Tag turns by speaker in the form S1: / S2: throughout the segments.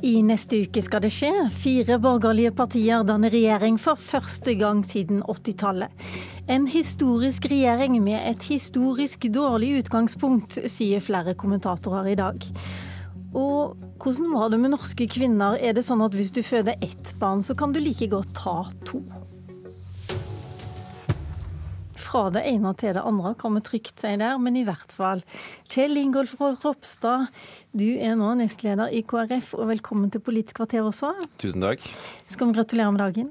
S1: I neste uke skal det skje. Fire borgerlige partier danner regjering for første gang siden 80-tallet. En historisk regjering med et historisk dårlig utgangspunkt, sier flere kommentatorer i dag. Og hvordan var det med norske kvinner? Er det sånn at hvis du føder ett barn, så kan du like godt ta to? Fra det ene til det andre, kan vi trygt si der. Men i hvert fall. Kjell Ingolf Ropstad, du er nå nestleder i KrF, og velkommen til Politisk kvarter også.
S2: Tusen takk.
S1: Skal vi gratulere med dagen?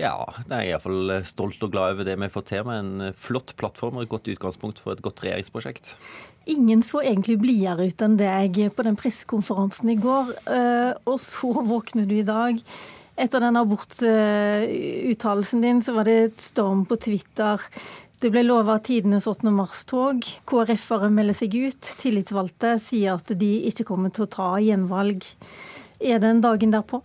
S2: Ja, jeg er iallfall stolt og glad over det vi fått til med en flott plattform og et godt utgangspunkt for et godt regjeringsprosjekt.
S1: Ingen så egentlig blidere ut enn deg på den pressekonferansen i går, eh, og så våkner du i dag etter den abortuttalelsen din så var det et storm på Twitter. Det ble lova tidenes 8. mars-tog. KrF-ere melder seg ut. Tillitsvalgte sier at de ikke kommer til å ta gjenvalg. Er det en dagen derpå?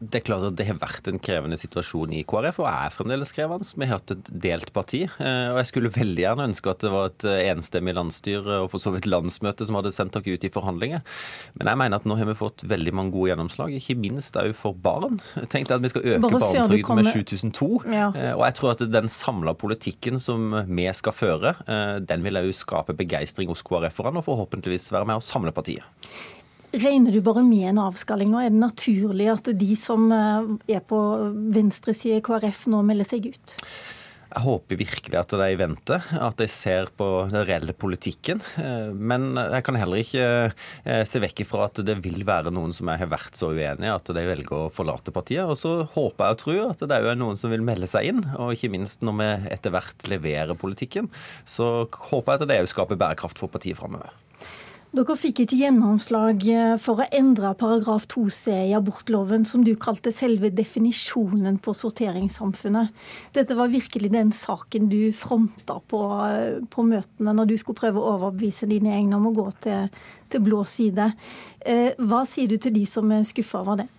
S2: Det er klart at det har vært en krevende situasjon i KrF, og er fremdeles krevende. Vi har hatt et delt parti. Eh, og Jeg skulle veldig gjerne ønske at det var et eh, enstemmig landsstyre og for så vidt landsmøte som hadde sendt dere ut i forhandlinger. Men jeg mener at nå har vi fått veldig mange gode gjennomslag, ikke minst òg for barn. Tenk deg at vi skal øke barnetrygden med 7002. Ja. Eh, og jeg tror at den samla politikken som vi skal føre, den vil òg skape begeistring hos KrF-erne, og forhåpentligvis være med å samle partiet.
S1: Regner du bare med en avskalling nå? Er det naturlig at de som eh, er på venstresida i KrF nå melder seg ut?
S2: Jeg håper virkelig at de venter, at de ser på den reelle politikken. Eh, men jeg kan heller ikke eh, se vekk ifra at det vil være noen som har vært så uenige at de velger å forlate partiet. Og så håper jeg og tror at det er noen som vil melde seg inn. Og ikke minst når vi etter hvert leverer politikken, så håper jeg at det òg skaper bærekraft for partiet framover.
S1: Dere fikk ikke gjennomslag eh, for å endre paragraf 2c i abortloven, som du kalte selve definisjonen på sorteringssamfunnet. Dette var virkelig den saken du fronta på, eh, på møtene når du skulle prøve å overbevise dine egne om å gå til, til blå side. Eh, hva sier du til de som er skuffa over det?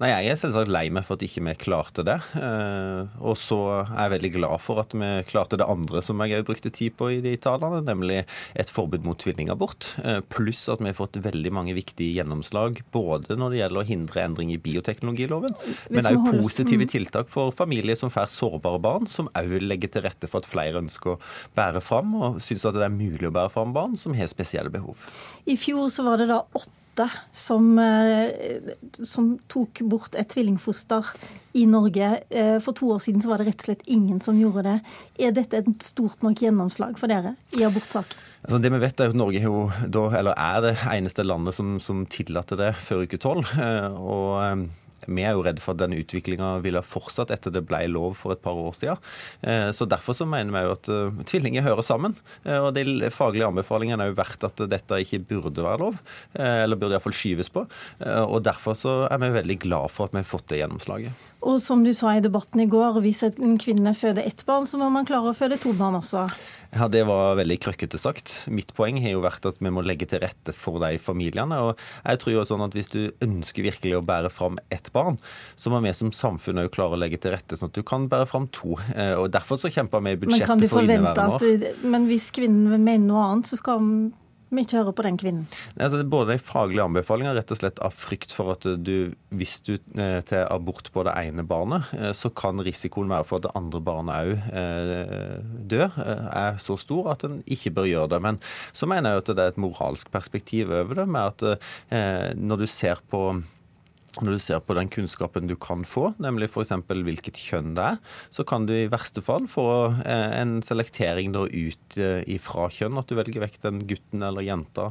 S2: Nei, Jeg er selvsagt lei meg for at ikke vi klarte det. Eh, og så er jeg veldig glad for at vi klarte det andre som jeg òg brukte tid på i de talene, nemlig et forbud mot tvillingabort. Eh, pluss at vi har fått veldig mange viktige gjennomslag både når det gjelder å hindre endring i bioteknologiloven, men òg positive mm. tiltak for familier som får sårbare barn, som òg legger til rette for at flere ønsker å bære fram, og syns at det er mulig å bære fram barn som har spesielle behov.
S1: I fjor så var det da åtte som, eh, som, tok bort et tvillingfoster i Norge. Eh, for to år siden var det rett og slett ingen som gjorde det. Er dette et stort nok gjennomslag for dere i abortsaken?
S2: Altså det vi vet er at Norge er det eneste landet som, som tillater det før uke tolv. Eh, og vi er jo redd for at den utviklinga ville fortsatt etter det ble lov for et par år siden. Eh, så Derfor så mener vi jo at uh, tvillinger hører sammen. Uh, og De faglige anbefalingene har jo vært at dette ikke burde være lov, eller burde iallfall skyves på. og Derfor så er vi veldig glad for at vi har fått det gjennomslaget.
S1: Og som du sa i debatten i går, hvis en kvinne føder ett barn, så må man klare å føde to barn også.
S2: Ja, Det var veldig krøkkete sagt. Mitt poeng har jo vært at vi må legge til rette for de familiene. og jeg tror jo sånn at Hvis du ønsker virkelig å bære fram ett barn, så må vi som samfunn òg klare å legge til rette sånn at du kan bære fram to. Eh, og Derfor så kjemper vi i budsjettet for inneværende
S1: år. Men hvis kvinnen mener noe annet, så skal vi ikke hører på den kvinnen?
S2: Altså, både de faglige anbefalingene rett og slett av frykt for at du, hvis du eh, til abort på det ene barnet, eh, så kan risikoen være for at det andre barnet òg eh, dør, er så stor at en ikke bør gjøre det. Men så mener jeg at det er et moralsk perspektiv over det, med at når du ser på når du ser på den kunnskapen du kan få, nemlig f.eks. hvilket kjønn det er, så kan du i verste fall få eh, en selektering da ut ifra fra kjønn, at du velger vekk den gutten eller jenta.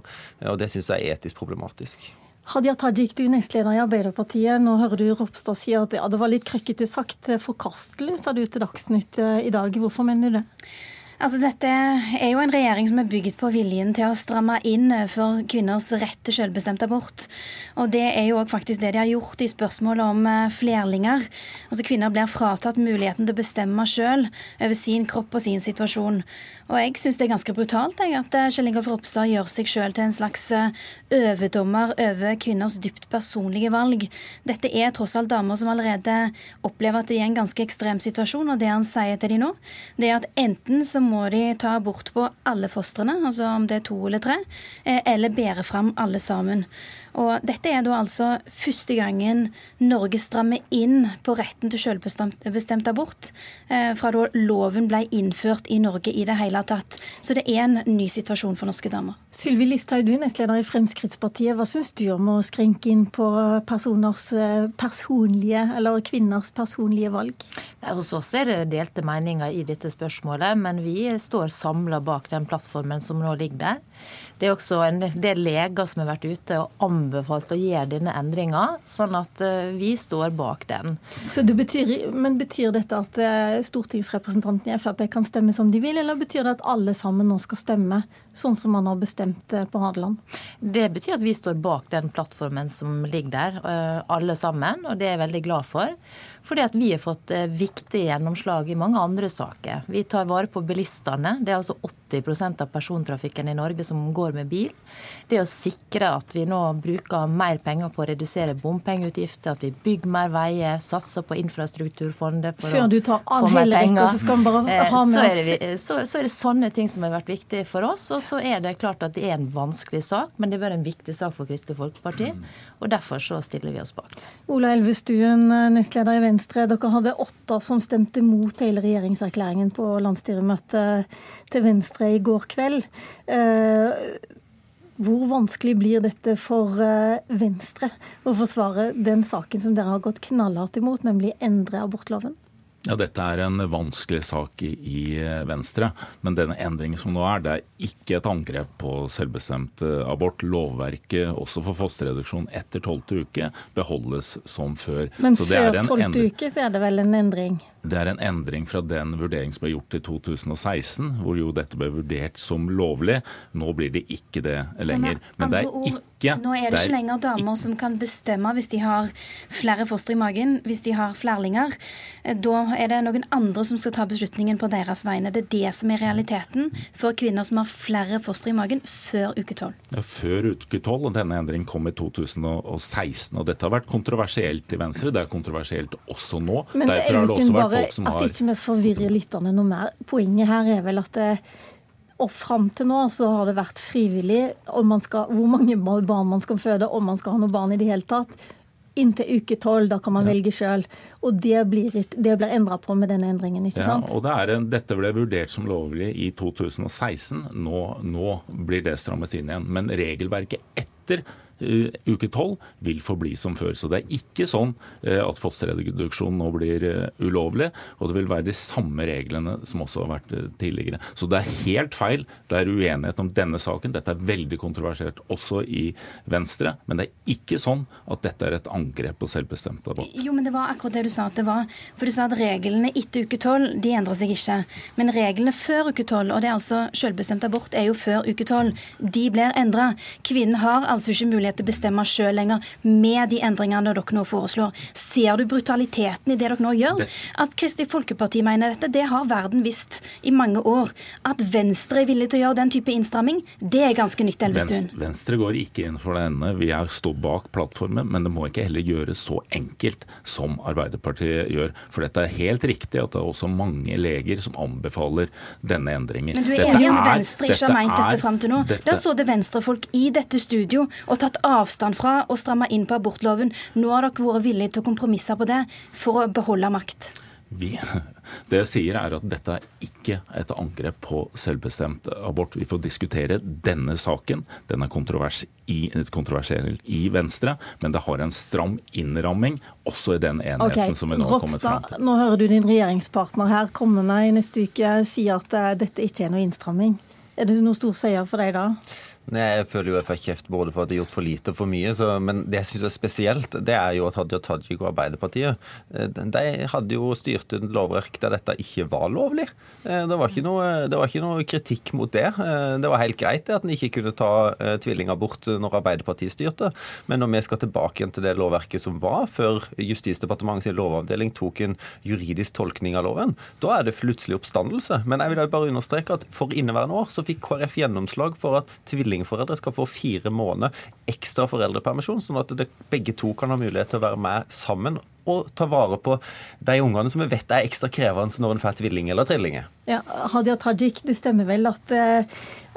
S2: og Det syns jeg er etisk problematisk.
S1: Hadia Tajik, du er nestleder i Arbeiderpartiet. Nå hører du Ropstad si at ja, det var litt krøkkete sagt. Forkastelig, sa du til Dagsnytt eh, i dag. Hvorfor mener du det?
S3: Altså, dette er jo en regjering som er bygget på viljen til å stramme inn for kvinners rett til selvbestemt abort. Og det er jo faktisk det de har gjort i spørsmålet om eh, flerlinger. Altså, kvinner blir fratatt muligheten til å bestemme selv over sin kropp og sin situasjon. Og jeg syns det er ganske brutalt jeg, at eh, Kjell Ingolf Ropstad gjør seg selv til en slags eh, overdommer over kvinners dypt personlige valg. Dette er tross alt damer som allerede opplever at de er i en ganske ekstrem situasjon, og det han sier til de nå, det er at enten så må de ta abort på alle fostrene, altså om det er to eller tre, eh, eller bære fram alle sammen. Og dette er da altså første gangen Norge strammer inn på retten til selvbestemt abort, eh, fra da loven ble innført i Norge i det hele tatt. Så det er en ny situasjon for norske damer.
S1: Sylvi Listhaug, du er nestleder i Fremskrittspartiet. Hva syns du om å skrenke inn på personers eh, personlige, eller kvinners personlige valg?
S4: Hos oss er det delte meninger i dette spørsmålet, men vi står samla bak den plattformen som nå ligger der. Det er også en del leger som har vært ute og anbefalt å gjøre denne endringa, sånn at eh, vi står bak den.
S1: Betyr, men Betyr dette at eh, stortingsrepresentantene i Frp kan stemme som de vil, eller betyr det at alle sammen nå skal stemme sånn som man har bestemt eh, på Hadeland?
S4: Det betyr at vi står bak den plattformen som ligger der, alle sammen, og det er jeg veldig glad for. Fordi at vi har fått eh, viktige gjennomslag i mange andre saker. Vi tar vare på bilistene. Det er altså 80% av persontrafikken i Norge som går med bil. Det å sikre at vi nå bruker mer penger på å redusere bompengeutgifter, at vi bygger mer veier, satser på infrastrukturfondet for
S1: Før du tar all hele rekka, så skal vi bare eh, ha med
S4: oss så er, det, så, så er det sånne ting som har vært viktige for oss. Og så er det klart at det er en vanskelig sak, men det vært en viktig sak for Kristelig Folkeparti. Og derfor så stiller vi oss bak.
S1: Ola Elvestuen, eh, nestleder i. Venstre. Dere hadde åtte som stemte mot hele regjeringserklæringen på landsstyremøtet til Venstre i går kveld. Eh, hvor vanskelig blir dette for eh, Venstre å forsvare den saken som dere har gått knallhardt imot, nemlig endre abortloven?
S5: Ja, Dette er en vanskelig sak i, i, Venstre, men denne endringen som nå er, det er ikke et angrep på selvbestemt eh, abort. Lovverket også for fosterreduksjon etter tolvte uke beholdes som før.
S1: Men før tolvte uke så er det vel en endring?
S5: Det er en endring fra den vurdering som ble gjort i 2016, hvor jo dette ble vurdert som lovlig. Nå blir det ikke det lenger.
S3: Men det er ikke Nå er det, det ikke lenger damer som kan bestemme hvis de har flere foster i magen, hvis de har flerlinger. Eh, da er det noen andre som skal ta beslutningen på deres vegne. Det er det som er realiteten for kvinner som har flere foster i magen før uke 12.
S5: Ja, før uke 12, og denne endringen kom i 2016. og Dette har vært kontroversielt i Venstre. Det er kontroversielt også nå.
S1: Men Derfor har det også vært bare at ikke vi forvirrer lytterne noe mer. Poenget her er vel at det, og fram til nå så har det vært frivillig om man skal, hvor mange barn man skal føde, om man skal ha noe barn i det hele tatt. Inntil uke tolv, da kan man ja. velge sjøl. Og det blir, det blir endra på med denne endringen. ikke sant?
S5: Ja, og det en, Dette ble vurdert som lovlig i 2016. Nå, nå blir det strammet inn igjen. Men regelverket etter uke tolv vil forbli som før. Så det er ikke sånn eh, at fosterreduksjon nå blir eh, ulovlig, og det vil være de samme reglene som også har vært eh, tidligere. Så det er helt feil. Det er uenighet om denne saken. Dette er veldig kontroversielt også i Venstre. Men det er ikke sånn at dette er et angrep på selvbestemt abort.
S3: Jo, men det var akkurat det du sa at det var. For du sa at reglene etter uke tolv de endrer seg ikke. Men reglene før uke tolv, og det er altså selvbestemt abort, er jo før uke tolv, de blir endra. Kvinnen har altså ikke mulighet til å bestemme sjøl lenger med de endringene dere nå foreslår. Ser du brutaliteten i det dere nå gjør? At Kristelig Folkeparti mener dette, det har verden visst i mange år. At Venstre er villig til å gjøre den type innstramming, det er ganske nytt, Elvestuen.
S5: Venstre går ikke inn for denne. Vi er står bak plattformen, men det må ikke heller gjøres så enkelt som Arbeiderpartiet gjør. For dette er helt riktig at det er også mange leger som anbefaler denne endringen.
S3: Men du er enig i at Venstre ikke har meint dette fram til nå? Dette, da så det venstrefolk i dette studio og tatt avstand fra å stramme inn på abortloven. Nå har dere vært villige til å kompromisse på det for å beholde makt.
S5: Vi, det jeg sier er at Dette er ikke et angrep på selvbestemt abort. Vi får diskutere denne saken. Den er kontrovers i, kontroversiell i Venstre, men det har en stram innramming også i den enheten okay. som vi nå har kommet fram til.
S1: Nå hører du din regjeringspartner her kommende i neste uke si at uh, dette ikke er noe innstramming. Er det noe stor seier for deg da?
S2: Jeg føler jo jeg får kjeft både for at jeg har gjort for lite og for mye. Så, men det jeg syns er spesielt, det er jo at Hadia Tajik og Arbeiderpartiet eh, de hadde jo styrt et lovverk der dette ikke var lovlig. Eh, det var ikke noe, var ikke noe kritikk mot det. Eh, det var helt greit at en ikke kunne ta tvillingabort når Arbeiderpartiet styrte. Men når vi skal tilbake igjen til det lovverket som var før Justisdepartementets lovavdeling tok en juridisk tolkning av loven, da er det plutselig oppstandelse. Men jeg vil bare understreke at for inneværende år så fikk KrF gjennomslag for at tvilling tvillingforeldre skal få fire måneder ekstra foreldrepermisjon, sånn at det, begge to kan ha mulighet til å være med sammen og ta vare på de ungene som vi vet er ekstra krevende når en får tvilling eller trillinger.
S1: Ja, Hadia Tajik, det stemmer vel at, eh,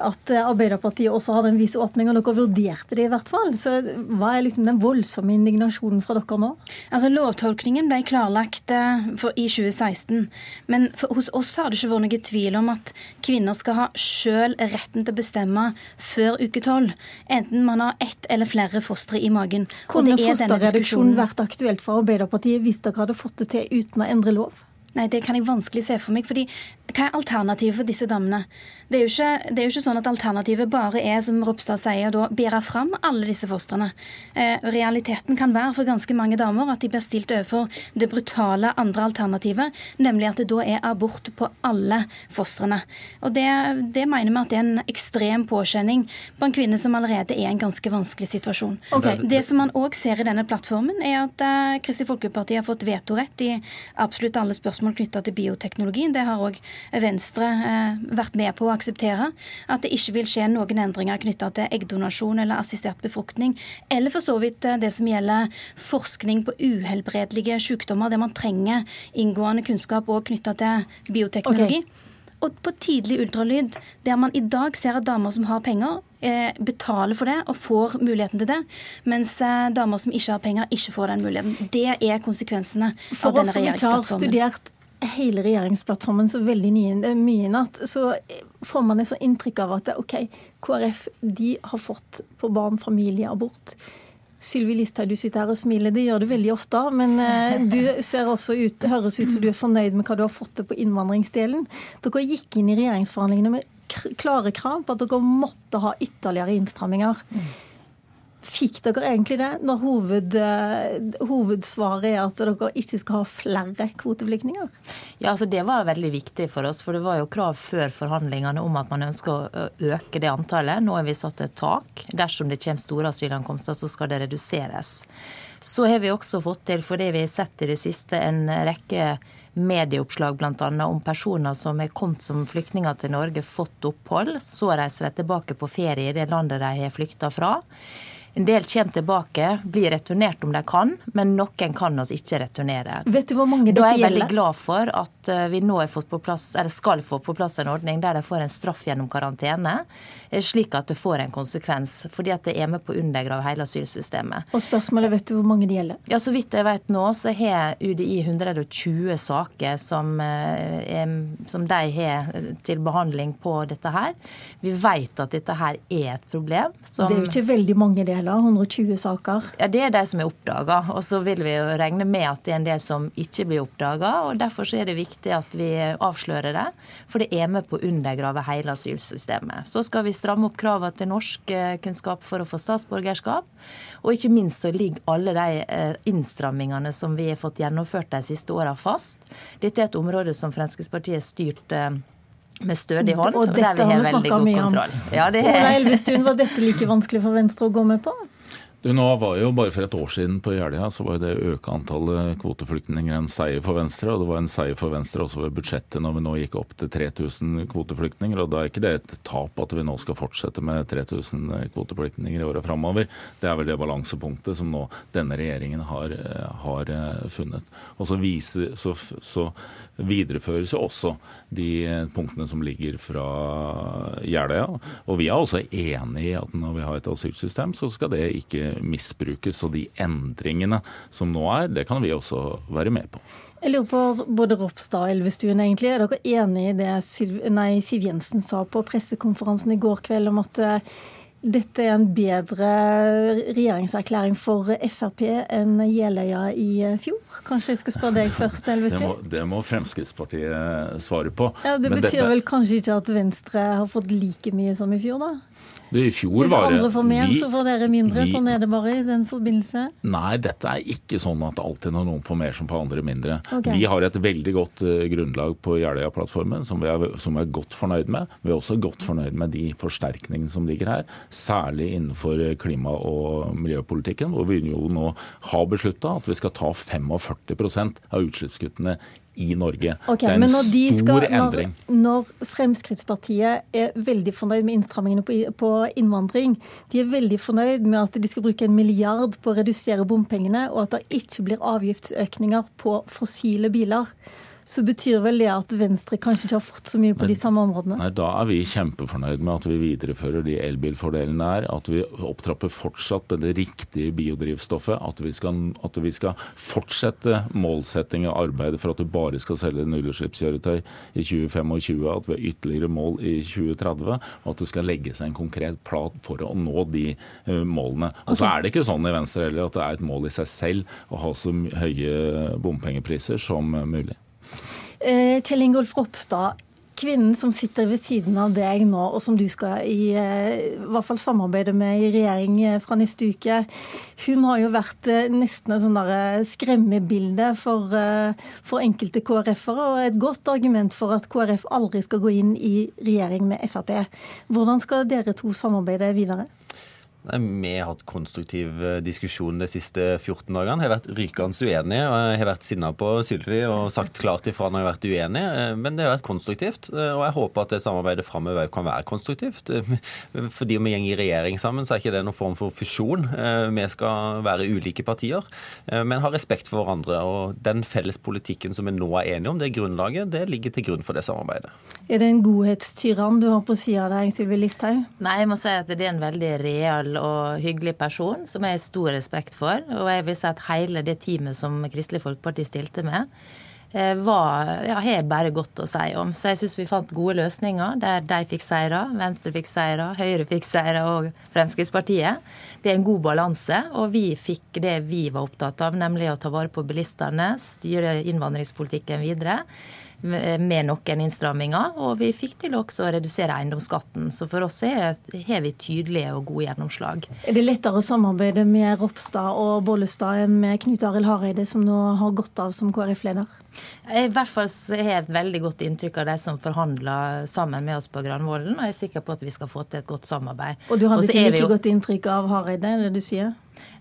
S1: at Arbeiderpartiet også hadde en viss åpning, og dere vurderte det i hvert fall. Så hva er liksom den voldsomme indignasjonen fra dere nå?
S3: Altså Lovtolkningen ble klarlagt eh, for, i 2016. Men for, hos oss har det ikke vært noe tvil om at kvinner skal ha sjøl retten til å bestemme før uke tolv. Enten man har ett eller flere fostre i magen.
S1: Kunne fosterreduksjon vært aktuelt for Arbeiderpartiet hvis dere hadde fått det til uten å endre lov?
S3: Nei, Det kan jeg vanskelig se for meg. fordi Hva er alternativet for disse damene? Det er, ikke, det er, jo ikke, sånn at alternativet bare er som Ropstad sier, å bære fram alle disse fostrene. Eh, realiteten kan være for ganske mange damer at de blir stilt overfor det brutale andre alternativet, nemlig at det da er abort på alle fostrene. Og det, det mener vi at det er en ekstrem påkjenning på en kvinne som allerede er i en ganske vanskelig situasjon. Okay. Det som man òg ser i denne plattformen, er at eh, Kristelig Folkeparti har fått vetorett i absolutt alle spørsmål knytta til bioteknologi. Det har òg Venstre eh, vært med på å akseptere. At det ikke vil skje noen endringer knytta til eggdonasjon eller assistert befruktning. Eller for så vidt eh, det som gjelder forskning på uhelbredelige sykdommer, der man trenger inngående kunnskap òg knytta til bioteknologi. Okay. Og på tidlig ultralyd, der man i dag ser at damer som har penger, eh, betaler for det og får muligheten til det, mens damer som ikke har penger, ikke får den muligheten. Det er konsekvensene
S1: for
S3: av denne regjeringsplattformen.
S1: For oss som ikke har studert hele regjeringsplattformen så veldig mye, mye i natt, så får man et sånt inntrykk av at OK, KrF de har fått på barn, familie, abort. Sylvi Listhaug, du sitter her og smiler. Det gjør du veldig ofte. Men eh, du ser også ut, høres ut som du er fornøyd med hva du har fått til på innvandringsdelen. Dere gikk inn i regjeringsforhandlingene med klare krav på at dere måtte ha ytterligere innstramminger. Fikk dere egentlig det, når hoved, eh, hovedsvaret er at dere ikke skal ha flere kvoteflyktninger?
S4: Ja, altså Det var veldig viktig for oss, for det var jo krav før forhandlingene om at man ønsker å øke det antallet. Nå har vi satt et tak. Dersom det kommer store asylankomster, så skal det reduseres. Så har vi også fått til, fordi vi har sett i det siste, en rekke medieoppslag bl.a. om personer som har kommet som flyktninger til Norge, fått opphold. Så reiser de tilbake på ferie i det landet de har flykta fra. En del kommer tilbake, blir returnert om de kan, men noen kan oss ikke returnere.
S1: Vet du hvor mange dette
S4: gjelder? Da er jeg veldig glad for at eh, vi nå plass, skal få på plass en ordning der de får en straff gjennom karantene, eh, slik at det får en konsekvens. Fordi at det er med på å undergrave hele asylsystemet.
S1: Og spørsmålet, vet du hvor mange det gjelder?
S4: Ja, Så vidt jeg vet nå, så har UDI 120 saker som, eh, som de har til behandling på dette her. Vi vet at dette her er et problem.
S1: Som, det er jo ikke veldig mange det gjelder? 120 saker?
S4: Ja, Det er de som er oppdaga. Og så vil vi jo regne med at det er en del som ikke blir oppdaga. Derfor er det viktig at vi avslører det. For det er med på å undergrave hele asylsystemet. Så skal vi stramme opp kravene til norskkunnskap for å få statsborgerskap. Og ikke minst så ligger alle de eh, innstrammingene som vi har fått gjennomført de siste åra fast. Dette er et område som Fremskrittspartiet har styrt eh, med stødig hånd.
S1: Og, og dette har vi snakka mye om. Ja, det. Ola Elvestuen, var dette like vanskelig for Venstre å gå med på?
S5: Du, nå var jo Bare for et år siden på Jeløya så var det å øke antallet kvoteflyktninger en seier for Venstre. Og det var en seier for Venstre også ved budsjettet når vi nå gikk opp til 3000 kvoteflyktninger. og Da er ikke det et tap at vi nå skal fortsette med 3000 kvoteflyktninger i åra framover. Det er vel det balansepunktet som nå denne regjeringen har, har eh, funnet. Og så, viser, så, så videreføres jo også de punktene som ligger fra Jeløya. Og vi er også enig i at når vi har et asylsystem, så skal det ikke misbrukes. Og de endringene som nå er, det kan vi også være med på.
S1: Jeg lurer på både Ropstad og Elvestuen, egentlig. Er dere enig i det Siv Jensen sa på pressekonferansen i går kveld om at eh, dette er en bedre regjeringserklæring for Frp enn Jeløya i fjor? Kanskje jeg skal spørre deg først, Elvestuen?
S5: Det må, det må Fremskrittspartiet svare på.
S1: Ja, Det Men betyr dette... vel kanskje ikke at Venstre har fått like mye som i fjor, da?
S5: I fjor
S1: var Hvis andre får mer, vi, så får dere mindre. Vi, sånn er det bare i den forbindelse?
S5: Nei, dette er ikke sånn at alltid når noen får mer, som får andre mindre. Okay. Vi har et veldig godt uh, grunnlag på Jeløya-plattformen som, som, vi er godt fornøyd med. Vi er også godt fornøyd med de forsterkningene som ligger her, særlig innenfor klima- og miljøpolitikken, hvor vi jo nå har beslutta at vi skal ta 45% av utslippskuttene i Norge.
S1: Okay,
S5: det er en stor
S1: skal,
S5: endring.
S1: Når, når, Fremskrittspartiet er veldig fornøyd med innstrammingene på, på, innvandring, de er veldig fornøyd med at de skal bruke en milliard på å redusere bompengene, og at det ikke blir avgiftsøkninger på fossile biler så betyr vel det at Venstre kanskje ikke har fått så mye på de samme områdene?
S5: Nei, Da er vi kjempefornøyd med at vi viderefører de elbilfordelene der. At vi opptrapper fortsatt med det riktige biodrivstoffet. At vi skal, at vi skal fortsette målsettingen og arbeidet for at du bare skal selge nullutslippskjøretøy i 2025. At vi har ytterligere mål i 2030. Og at det skal legge seg en konkret plan for å nå de uh, målene. Og så er det ikke sånn i Venstre heller at det er et mål i seg selv å ha så høye bompengepriser som mulig.
S1: Eh, Kjell Ingolf Ropstad, kvinnen som sitter ved siden av deg nå, og som du skal i, eh, i hvert fall samarbeide med i regjering eh, fra neste uke, hun har jo vært nesten et sånn skremmebilde for, for enkelte KrF-ere, og et godt argument for at KrF aldri skal gå inn i regjering med Frp. Hvordan skal dere to samarbeide videre?
S2: Vi har hatt konstruktiv eh, diskusjon de siste 14 dagene. Jeg har vært rykende uenig, jeg har vært sinna på Sylvi og sagt klart ifra når jeg har vært uenig. Eh, men det har vært konstruktivt, eh, og jeg håper at det samarbeidet framover kan være konstruktivt. Fordi vi går i regjering sammen, så er ikke det noen form for fusjon. Vi skal være ulike partier, men ha respekt for hverandre. Og den felles politikken som vi nå er enige om, det grunnlaget, det ligger til grunn for det samarbeidet.
S1: Er det en godhetstyrann du har på sida av deg, Sylvi Listhaug?
S4: Nei, jeg må si at det er en veldig real og hyggelig person som jeg har stor respekt for. Og jeg vil si at hele det teamet som Kristelig Folkeparti stilte med, eh, var, ja, har bare godt å si om. Så jeg syns vi fant gode løsninger der de fikk seire, Venstre fikk seire, Høyre fikk seire og Fremskrittspartiet. Det er en god balanse, og vi fikk det vi var opptatt av, nemlig å ta vare på bilistene, styre innvandringspolitikken videre med noen innstramminger. Og vi fikk til også å redusere eiendomsskatten. Så for oss har vi tydelige og gode gjennomslag.
S1: Er det lettere å samarbeide med Ropstad og Bollestad enn med Knut Arild Hareide, som nå har gått av som KrF-leder?
S4: I hvert fall har jeg et veldig godt inntrykk av de som forhandler sammen med oss på Granvolden, og jeg er sikker på at vi skal få til et godt samarbeid.
S1: Og du hadde ikke like jo... godt inntrykk av Hareide, er det du sier?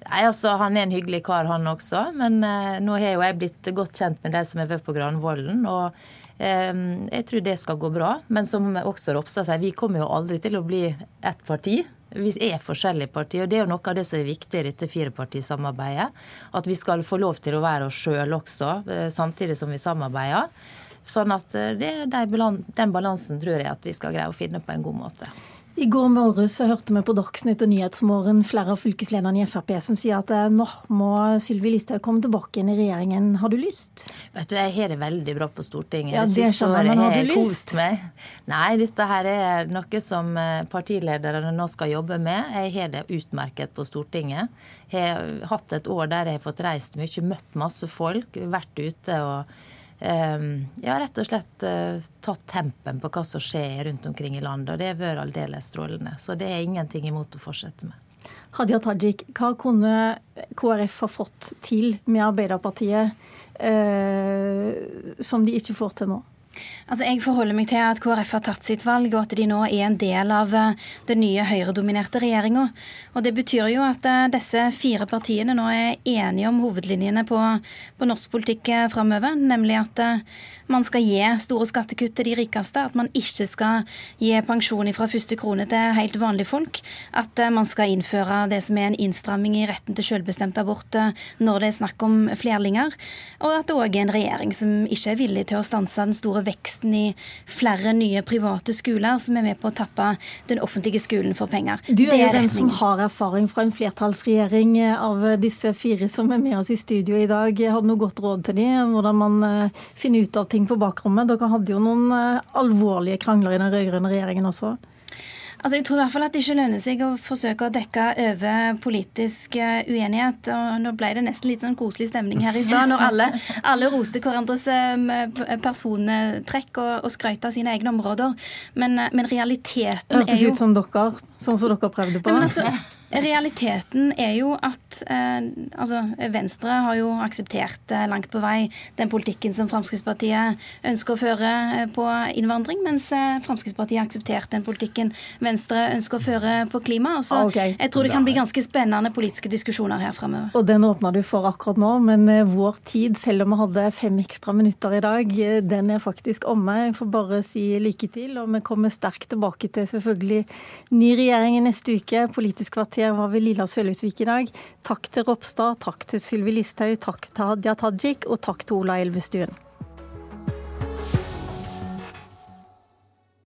S4: Nei, altså Han er en hyggelig kar, han også. Men eh, nå har jo jeg blitt godt kjent med de som har vært på Granvolden. Og eh, jeg tror det skal gå bra. Men som også Ropstad sier, vi kommer jo aldri til å bli ett parti. Vi er forskjellige partier, og det er jo noe av det som er viktig i dette firepartisamarbeidet. At vi skal få lov til å være oss sjøl også, eh, samtidig som vi samarbeider. Sånn at eh, det, den balansen tror jeg at vi skal greie å finne på en god måte.
S1: I går morges hørte vi på Dagsnytt og Nyhetsmorgen flere av fylkeslederne i Frp som sier at eh, nå må Sylvi Listhaug komme tilbake inn i regjeringen. Har du lyst?
S4: Vet du, Jeg har det veldig bra på Stortinget.
S1: Ja, det jeg, men har du lyst?
S4: Meg. Nei, dette her er noe som eh, partilederne nå skal jobbe med. Jeg har det utmerket på Stortinget. Jeg har hatt et år der jeg har fått reist mye, møtt masse folk, vært ute og ja, rett og slett uh, tatt tempen på hva som skjer rundt omkring i landet. Og det har vært aldeles strålende. Så det er ingenting imot å fortsette med.
S1: Hadia Tajik, hva kunne KrF ha fått til med Arbeiderpartiet eh, som de ikke får til nå?
S3: Altså, Jeg forholder meg til at KrF har tatt sitt valg, og at de nå er en del av eh, den nye høyredominerte regjeringa. Det betyr jo at uh, disse fire partiene nå er enige om hovedlinjene på, på norsk politikk framover, nemlig at man skal gi store skattekutt til de rikeste, at man ikke skal gi pensjon fra første krone til helt vanlige folk, at man skal innføre det som er en innstramming i retten til selvbestemt abort når det er snakk om flerlinger, og at det òg er en regjering som ikke er villig til å stanse den store veksten i flere nye private skoler, som er med på å tappe den offentlige skolen for penger.
S1: Du er jo den som har erfaring fra en flertallsregjering av disse fire som er med oss i studio i dag. Har du noe godt råd til dem, hvordan man eh, finner ut av ting på bakrommet? Dere hadde jo noen eh, alvorlige krangler i den rød-grønne regjeringen også.
S3: Altså, jeg tror i hvert fall at det ikke lønner seg å forsøke å dekke over politisk eh, uenighet. og Nå ble det nesten litt sånn koselig stemning her i stad, når alle, alle roste hverandres persontrekk og, og skrøt av sine egne områder. Men, men realiteten
S1: er jo Hørtes ut som dere, sånn som dere prøvde på.
S3: Nei, men altså, Realiteten er jo at eh, altså Venstre har jo akseptert eh, langt på vei den politikken som Fremskrittspartiet ønsker å føre eh, på innvandring, mens eh, Fremskrittspartiet har akseptert den politikken Venstre ønsker å føre på klima. Så
S1: okay.
S3: Jeg tror det kan bli ganske spennende politiske diskusjoner her fremover.
S1: Og den åpna du for akkurat nå, men eh, vår tid, selv om vi hadde fem ekstra minutter i dag, eh, den er faktisk omme. Jeg får bare si lykke til, og vi kommer sterkt tilbake til selvfølgelig ny regjering i neste uke. Politisk kvarter var ved Lilla Sølhusvik i dag. Takk til Ropstad, takk til Sylvi Listhaug, takk til Hadia Tajik, og takk til Ola Elvestuen.